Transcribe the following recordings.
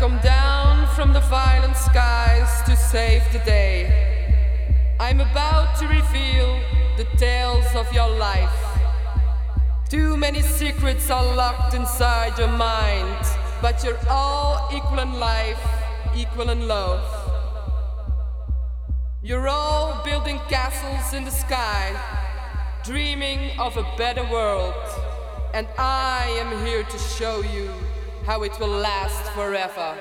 come down from the violent skies to save the day. I'm about to reveal the tales of your life. Too many secrets are locked inside your mind, but you're all equal in life, equal in love. You're all building castles in the sky, dreaming of a better world, and I am here to show you how it will last forever.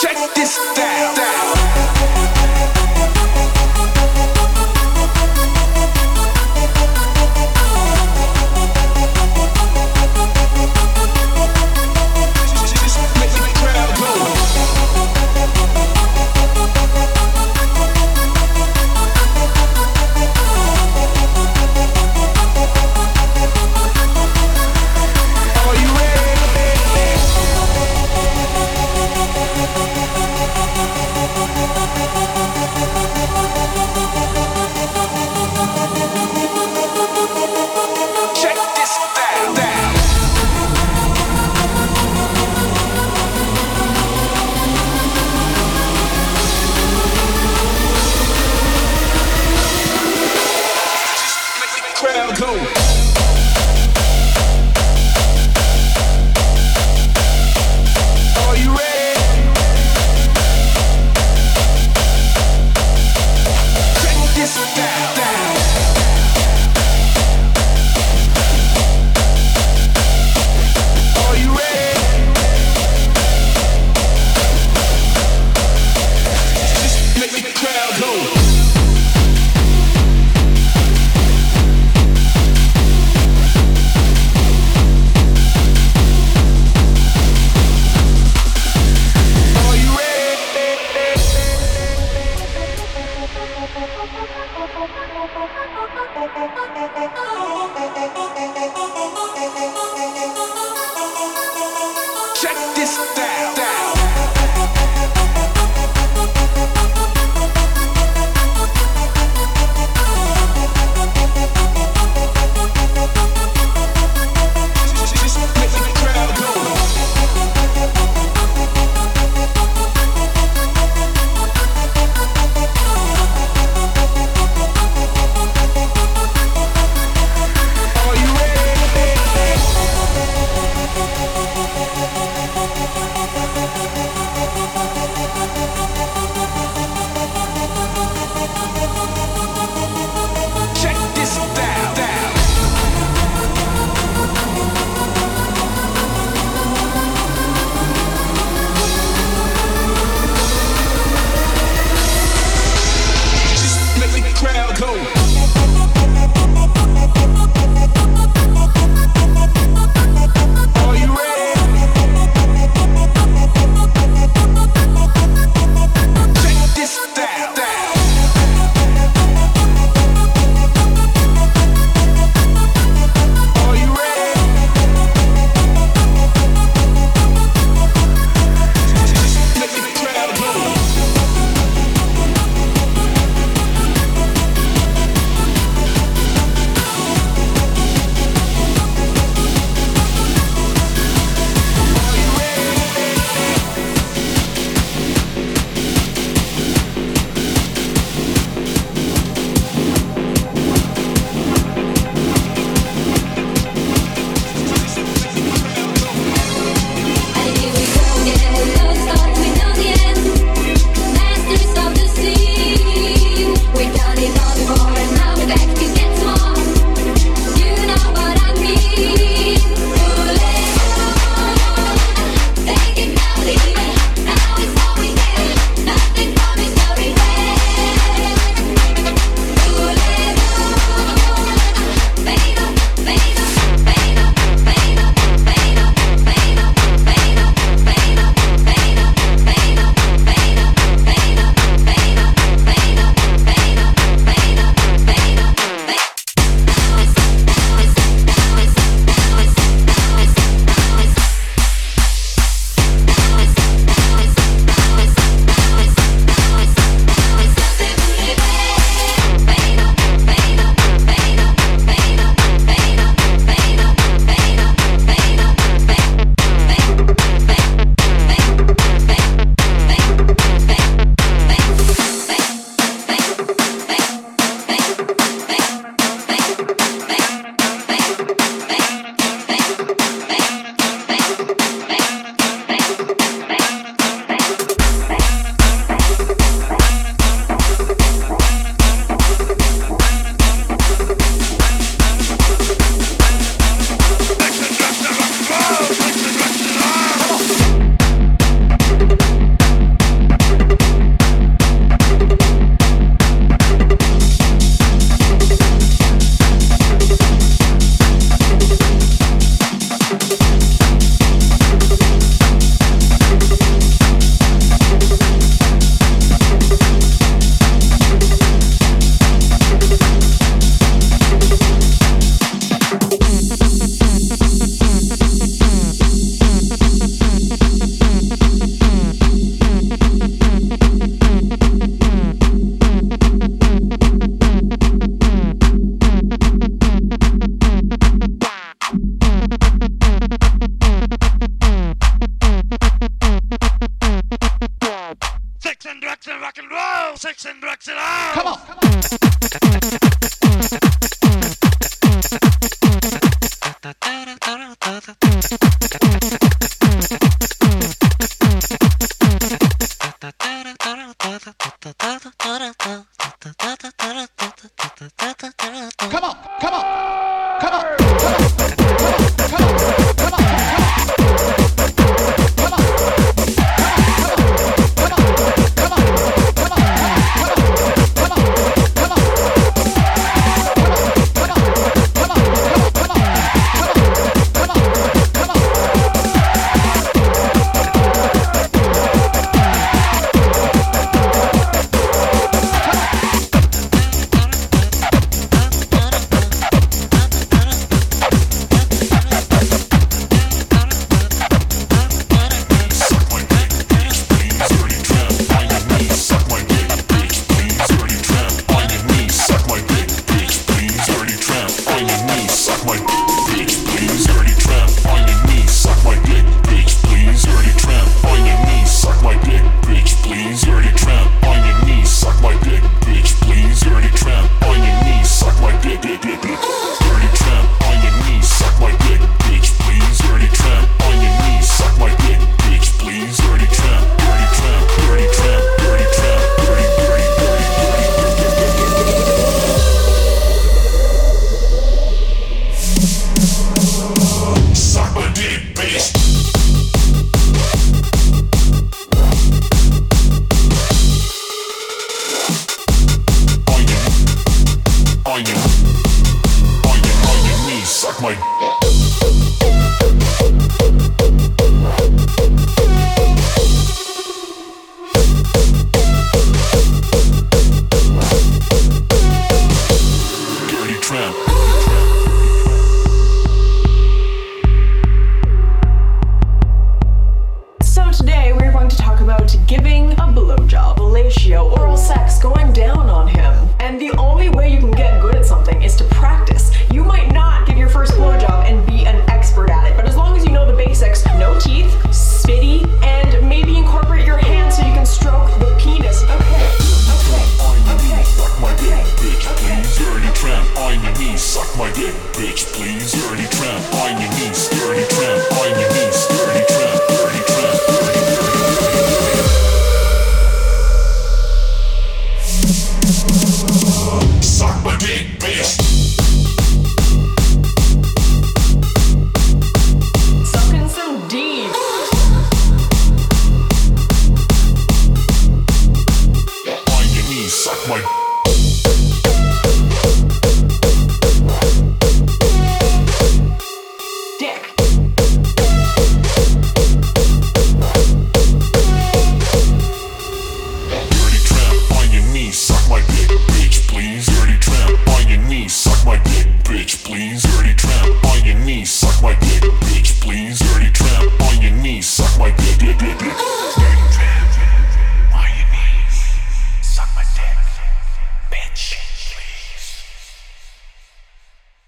Check this down. down.